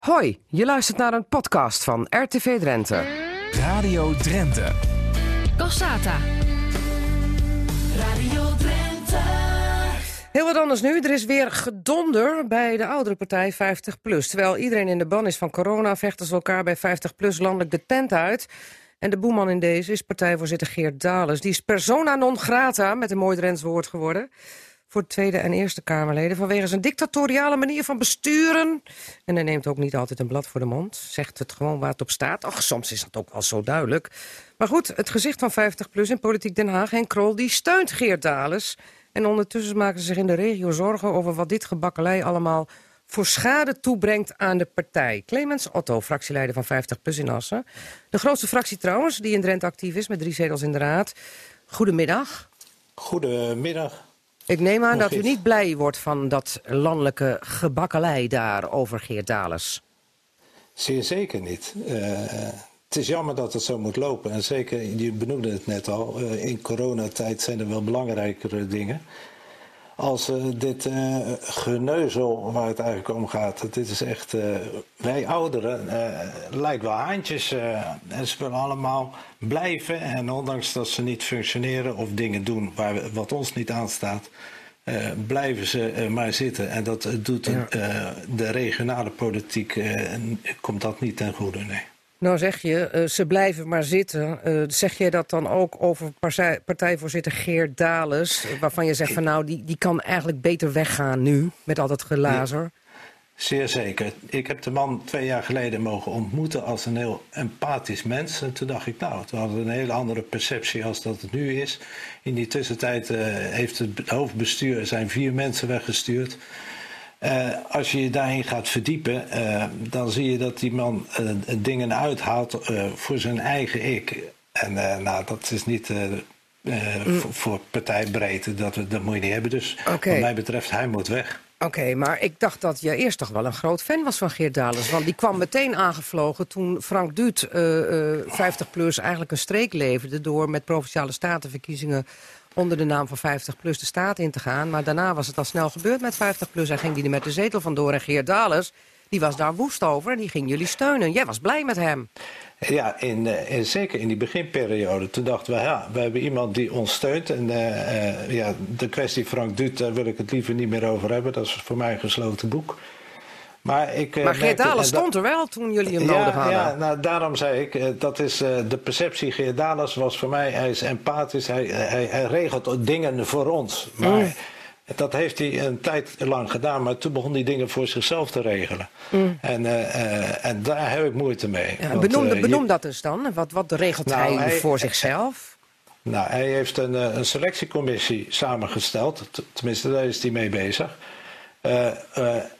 Hoi, je luistert naar een podcast van RTV Drenthe. Radio Drenthe. Cassata. Radio Drenthe. Heel wat anders nu. Er is weer gedonder bij de oudere partij 50PLUS. Terwijl iedereen in de ban is van corona... vechten ze elkaar bij 50PLUS landelijk de tent uit. En de boeman in deze is partijvoorzitter Geert Dales. Die is persona non grata, met een mooi Drents woord geworden voor Tweede en Eerste Kamerleden... vanwege zijn dictatoriale manier van besturen. En hij neemt ook niet altijd een blad voor de mond. Zegt het gewoon waar het op staat. Ach, soms is dat ook al zo duidelijk. Maar goed, het gezicht van 50PLUS in Politiek Den Haag... Henk Krol, die steunt Geert Dales. En ondertussen maken ze zich in de regio zorgen... over wat dit gebakkelei allemaal voor schade toebrengt aan de partij. Clemens Otto, fractieleider van 50PLUS in Assen. De grootste fractie trouwens, die in Drenthe actief is... met drie zetels in de raad. Goedemiddag. Goedemiddag. Ik neem aan dat u niet blij wordt van dat landelijke gebakkelei daar over Geert Dales. Zeer zeker niet. Uh, het is jammer dat het zo moet lopen. En zeker, je benoemde het net al, uh, in coronatijd zijn er wel belangrijkere dingen. Als uh, dit geneuzel waar het eigenlijk om gaat, dit is echt, wij ouderen lijken wel haantjes en ze willen allemaal blijven. En ondanks dat ze niet functioneren of dingen doen waar, wat ons niet aanstaat, uh, blijven ze uh, maar zitten. En dat doet ja. uh, de regionale politiek, komt dat niet ten goede, nee. Nou zeg je, ze blijven maar zitten. zeg je dat dan ook over partij, partijvoorzitter Geert Dales... waarvan je zegt van nou, die, die kan eigenlijk beter weggaan nu... met al dat gelazer? Zeer zeker. Ik heb de man twee jaar geleden mogen ontmoeten als een heel empathisch mens. En toen dacht ik, nou, we hadden een hele andere perceptie als dat het nu is. In die tussentijd heeft het hoofdbestuur zijn vier mensen weggestuurd. Uh, als je je daarin gaat verdiepen, uh, dan zie je dat die man dingen uithaalt voor zijn eigen ik. En nou, dat is niet mm. voor, voor partijbreedte, dat, we, dat moet je niet hebben. Dus okay. wat mij betreft, hij moet weg. Oké, okay, maar ik dacht dat je eerst toch wel een groot fan was van Geert Dales. Want die kwam meteen aangevlogen toen Frank Duut, uh, uh, 50PLUS, eigenlijk een streek leverde... door met Provinciale Statenverkiezingen onder de naam van 50PLUS de staat in te gaan. Maar daarna was het al snel gebeurd met 50PLUS en ging die er met de zetel vandoor. En Geert Dales, die was daar woest over en die ging jullie steunen. Jij was blij met hem. Ja, in, in, zeker in die beginperiode. Toen dachten we, ja, we hebben iemand die ons steunt. En uh, uh, ja, de kwestie Frank Duut, daar wil ik het liever niet meer over hebben. Dat is voor mij een gesloten boek. Maar, ik, uh, maar Geert Dales stond er wel toen jullie hem ja, nodig hadden. Ja, nou, daarom zei ik, dat is de perceptie. Geert Dales was voor mij, hij is empathisch. Hij, hij, hij regelt dingen voor ons. Maar... Mm. Dat heeft hij een tijd lang gedaan, maar toen begon hij dingen voor zichzelf te regelen. Mm. En, uh, en daar heb ik moeite mee. Ja, want, benoem, uh, benoem je... dat dus dan. Wat, wat regelt nou, hij, hij, voor zichzelf? Nou, hij heeft een, een selectiecommissie samengesteld. Tenminste, daar is hij mee bezig.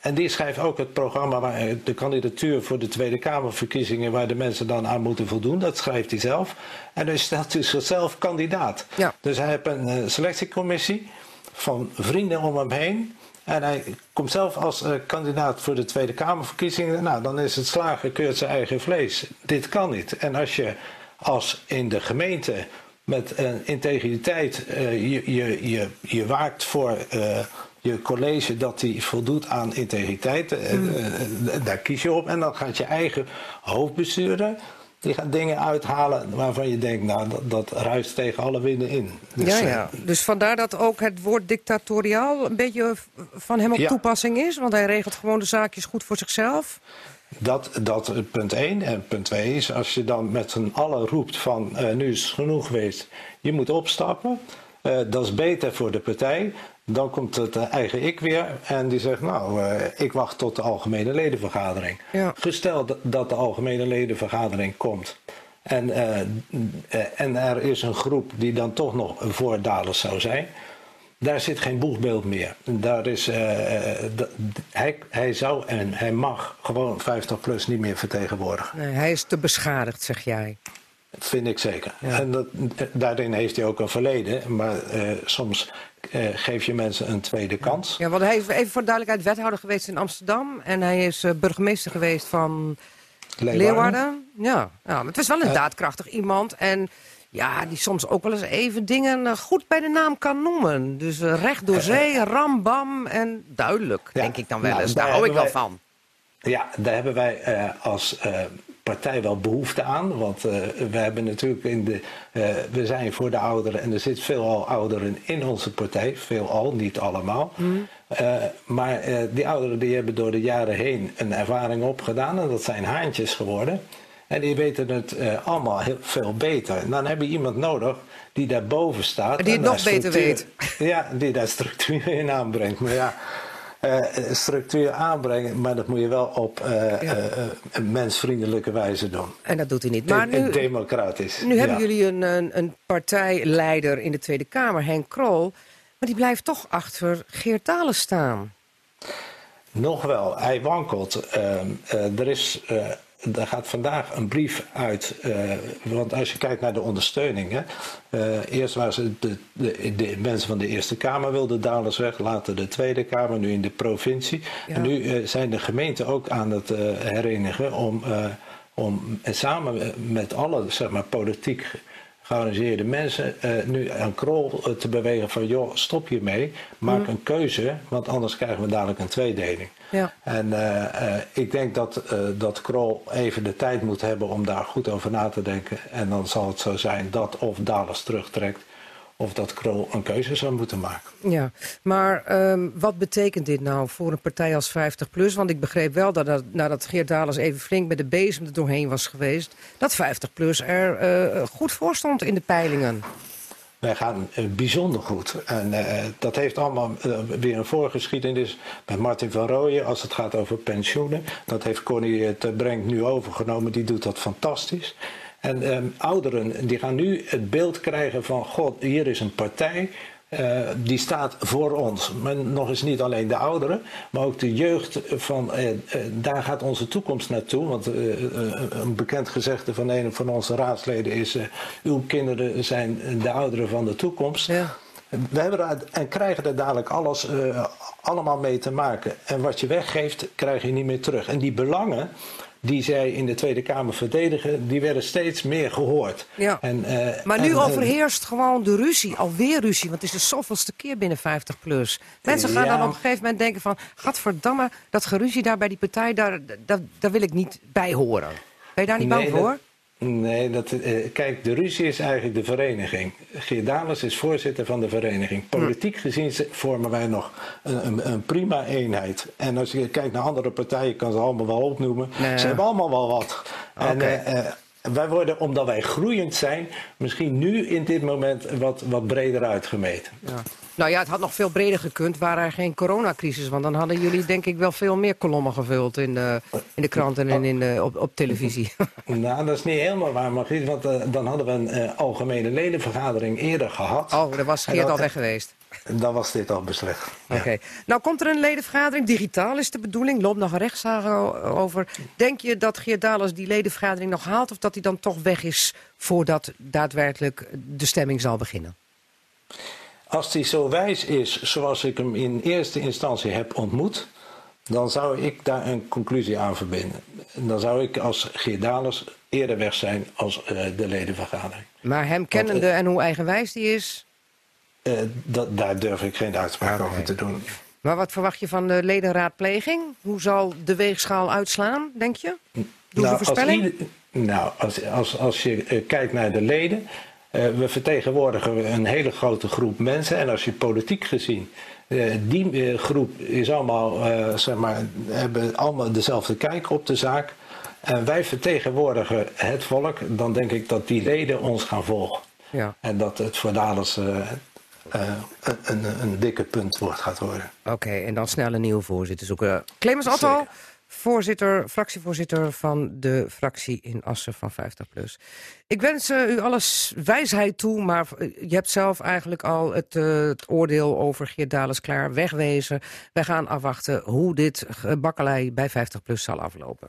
En die schrijft ook het programma, waar, de kandidatuur voor de Tweede Kamerverkiezingen, waar de mensen dan aan moeten voldoen. Dat schrijft hij zelf. En dan stelt hij zichzelf kandidaat. Ja. Dus hij heeft een selectiecommissie van vrienden om hem heen. En hij komt zelf als uh, kandidaat voor de Tweede Kamerverkiezingen. Nou, dan is het slagen keurt zijn eigen vlees. Dit kan niet. En als je als in de gemeente met een integriteit uh, je, je, je, je waakt voor je college dat die voldoet aan integriteit, mm. daar kies je op. En dan gaat je eigen hoofdbestuurder die gaat dingen uithalen waarvan je denkt, nou, dat, dat ruist tegen alle winden in. Dus, ja, ja. Dus vandaar dat ook het woord dictatoriaal een beetje van hem op ja. toepassing is? Want hij regelt gewoon de zaakjes goed voor zichzelf? Dat, dat punt 1. En punt 2 is, als je dan met z'n allen roept van, uh, nu is het genoeg geweest, je moet opstappen. Uh, dat is beter voor de partij. Dan komt het eigen ik weer en die zegt, nou, uh, ik wacht tot de algemene ledenvergadering. Ja. Gesteld dat de algemene ledenvergadering komt en, uh, en er is een groep die dan toch nog voor zou zijn, daar zit geen boegbeeld meer. Daar is, uh, hij, hij zou en hij mag gewoon 50 plus niet meer vertegenwoordigen. Nee, hij is te beschadigd, zeg jij. Vind ik zeker. Ja. En dat, daarin heeft hij ook een verleden. Maar uh, soms uh, geef je mensen een tweede kans. Ja, want hij is even voor duidelijkheid wethouder geweest in Amsterdam. En hij is uh, burgemeester geweest van Leeuwarden. Leeuwarden. Ja, ja, maar het was wel een daadkrachtig iemand. En ja, die soms ook wel eens even dingen goed bij de naam kan noemen. Dus recht door zee, rambam en duidelijk, ja, denk ik dan wel nou, eens. Daar hou ik wel van. Ja, daar hebben wij eh, als eh, partij wel behoefte aan. Want eh, we hebben natuurlijk in de. eh, we zijn voor de ouderen en er zit veelal ouderen in onze partij. Veelal, niet allemaal. Eh, maar die ouderen die hebben door de jaren heen een ervaring opgedaan. En dat zijn haantjes geworden. En die weten het allemaal heel veel beter. En dan heb je iemand nodig die daarboven staat. En die het nog beter structuur- Ja, die daar structuur in aanbrengt. Maar ja, eh, structuur aanbrengen, maar dat moet je wel op eh, Ja. eh, mensvriendelijke wijze doen. En dat doet hij niet. Maar En- nu, democratisch. nu hebben jullie een, een, een partijleider in de Tweede Kamer, Henk Krol. Maar die blijft toch achter Geert Dalen staan. Nog wel, hij wankelt. Ehm, eh, er, is, er gaat vandaag een brief uit. eh, want als je kijkt naar de ondersteuning. Hè, eh, eerst waren ze de, de, de mensen van de Eerste Kamer wilden Dalers weg. Later de Tweede Kamer, nu in de provincie. Ja. En nu eh, zijn de gemeenten ook aan het herenigen om, om samen met alle zeg maar, politiek georganiseerde mensen eh, nu aan Krol eh, te bewegen van joh, stop hiermee, maak een keuze, want anders krijgen we dadelijk een tweedeling. Ja. En eh, ik denk dat, dat Krol even de tijd moet hebben om daar goed over na te denken. En dan zal het zo zijn dat of Dalers terugtrekt of dat Krol een keuze zou moeten maken. Ja, maar ehm, wat betekent dit nou voor een partij als 50PLUS? Want ik begreep wel dat, dat nadat Geert Dalers even flink met de bezem er doorheen was geweest... dat 50PLUS er eh, goed voor stond in de peilingen. Wij gaan eh, bijzonder goed. En eh, dat heeft allemaal weer een voorgeschiedenis met Martin van Rooyen als het gaat over pensioenen. Dat heeft Connie het Brenk nu overgenomen, die doet dat fantastisch. En ehm, ouderen die gaan nu het beeld krijgen van god, hier is een partij. eh, die staat voor ons. Maar nog eens niet alleen de ouderen, maar ook de jeugd. Van, eh, eh, daar gaat onze toekomst naartoe. Want een bekend gezegde van een van onze raadsleden is: Uw kinderen zijn de ouderen van de toekomst. Ja. We hebben en krijgen er dadelijk alles allemaal mee te maken. En wat je weggeeft, krijg je niet meer terug. En die belangen die zij in de Tweede Kamer verdedigen, die werden steeds meer gehoord. Ja. En, eh, Maar nu en, eh, overheerst gewoon de ruzie, alweer ruzie. Want het is de zoveelste keer binnen 50PLUS. Mensen gaan Ja. dan op een gegeven moment denken van... gadverdamme, dat geruzie daar bij die partij, daar, daar, daar wil ik niet bij horen. Ben je daar niet bang voor? Nee, dat, eh, kijk, de ruzie is eigenlijk de vereniging. Geert Dales is voorzitter van de vereniging. Politiek gezien vormen wij nog een, een, een prima eenheid. En als je kijkt naar andere partijen, kan ze allemaal wel opnoemen. Nee. Ze hebben allemaal wel wat. En eh, eh, wij worden, omdat wij groeiend zijn, misschien nu in dit moment wat, wat breder uitgemeten. Ja. Nou ja, het had nog veel breder gekund, waar er geen coronacrisis. Want dan hadden jullie denk ik wel veel meer kolommen gevuld in de, in de kranten en in de, op, op televisie. Nou, dat is niet helemaal waar, Margriet, want eh, dan hadden we een eh, algemene ledenvergadering eerder gehad. Oh, daar was Geert al weg geweest. Dan was dit al beslecht. Ja. Oké. Nou komt er een ledenvergadering. Digitaal is de bedoeling. Loopt nog een rechtszaak over. Denk je dat Geert Dalers die ledenvergadering nog haalt... of dat hij dan toch weg is voordat daadwerkelijk de stemming zal beginnen? Als hij zo wijs is zoals ik hem in eerste instantie heb ontmoet, dan zou ik daar een conclusie aan verbinden. Dan zou ik als Geert Dalers eerder weg zijn als eh, de ledenvergadering. Maar hem kennende en hoe eigenwijs die is... Eh, dat, daar durf ik geen uitspraak over te doen. Maar wat verwacht je van de ledenraadpleging? Hoe zal de weegschaal uitslaan, denk je? Doe nou, voorspelling? Als, ieder- nou, als, als, als je eh, kijkt naar de leden. Eh, we vertegenwoordigen een hele grote groep mensen. En als je politiek gezien. eh, die eh, groep is allemaal, zeg maar, hebben allemaal dezelfde kijk op de zaak. En wij vertegenwoordigen het volk. Dan denk ik dat die leden ons gaan volgen. Ja. En dat het voor Dalers eh, eh, een, een, een dikke punt wordt gaat worden. Oké, en dan snel een nieuwe voorzitter zoeken. Clemens Otto. Voorzitter, fractievoorzitter van de fractie in Assen van 50PLUS. Ik wens eh, u alles wijsheid toe, maar eh, je hebt zelf eigenlijk al het, eh, het oordeel over Geert Dales klaar wegwezen. Wij gaan afwachten hoe dit bakkelei bij 50PLUS zal aflopen.